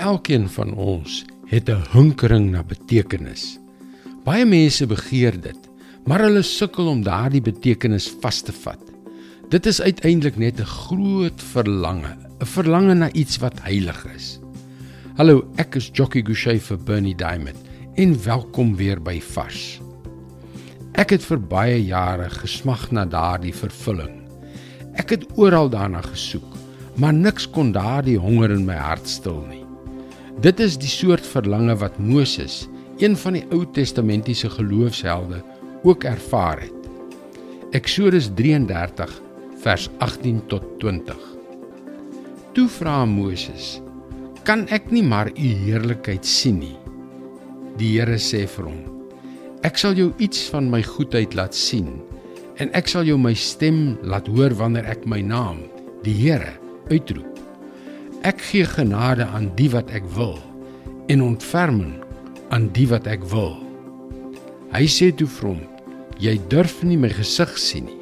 Elkeen van ons het 'n hunkering na betekenis. Baie mense begeer dit, maar hulle sukkel om daardie betekenis vas te vat. Dit is uiteindelik net 'n groot verlange, 'n verlange na iets wat heilig is. Hallo, ek is Jockey Gouchee vir Bernie Diamond en welkom weer by Vars. Ek het vir baie jare gesmag na daardie vervulling. Ek het oral daarna gesoek, maar niks kon daardie honger in my hart stil nie. Dit is die soort verlange wat Moses, een van die Ou Testamentiese geloofshelde, ook ervaar het. Eksodus 33 vers 18 tot 20. Toe vra Moses: "Kan ek nie maar u heerlikheid sien nie?" Die Here sê vir hom: "Ek sal jou iets van my goedheid laat sien en ek sal jou my stem laat hoor wanneer ek my naam, die Here, uitroep." Ek gee genade aan die wat ek wil en ontferming aan die wat ek wil. Hy sê toe vir hom: Jy durf nie my gesig sien nie.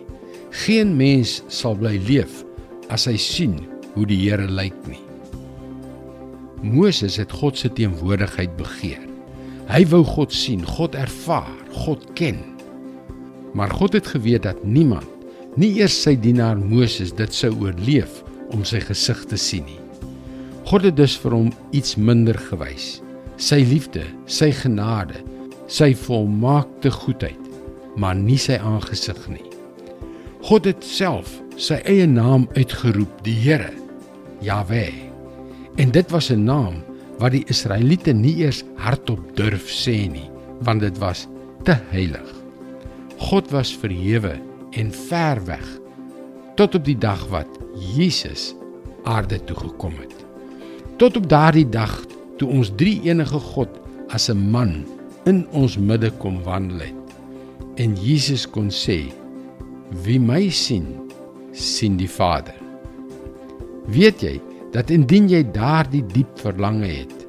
Geen mens sal bly leef as hy sien hoe die Here lyk nie. Moses het God se teenwoordigheid begeer. Hy wou God sien, God ervaar, God ken. Maar God het geweet dat niemand, nie eers sy dienaar Moses dit sou oorleef om sy gesig te sien nie. God het dus vir hom iets minder gewys. Sy liefde, sy genade, sy volmaakte goedheid, maar nie sy aangesig nie. God het self sy eie naam uitgeroep, die Here, Jahwe. En dit was 'n naam wat die Israeliete nie eers hardop durf sê nie, want dit was te heilig. God was verhewe en ver weg tot op die dag wat Jesus aarde toe gekom het tot op daardie dag toe ons drie enige God as 'n man in ons midde kom wandel het en Jesus kon sê wie my sien sien die Vader. Weet jy dat indien jy daardie diep verlange het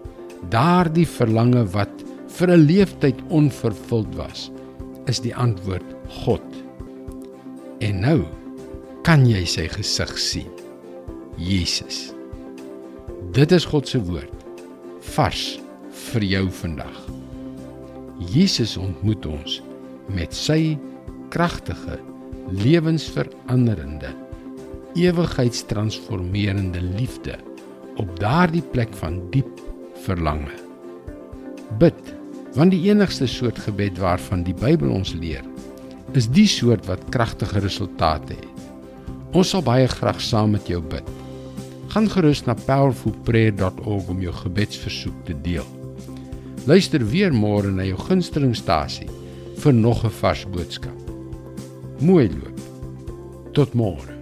daardie verlange wat vir 'n leeftyd onvervuld was is die antwoord God. En nou kan jy sy gesig sien Jesus Dit is God se woord vars vir jou vandag. Jesus ontmoet ons met sy kragtige, lewensveranderende, ewigheidstransformerende liefde op daardie plek van diep verlange. Bid, want die enigste soort gebed waarvan die Bybel ons leer, is die soort wat kragtige resultate het. Ons sal baie graag saam met jou bid gaan gerus na powerfulprayer.org om jou gebedsversoek te deel. Luister weer môre na jou gunstelingstasie vir nog 'n vars boodskap. Mooi loop. Tot môre.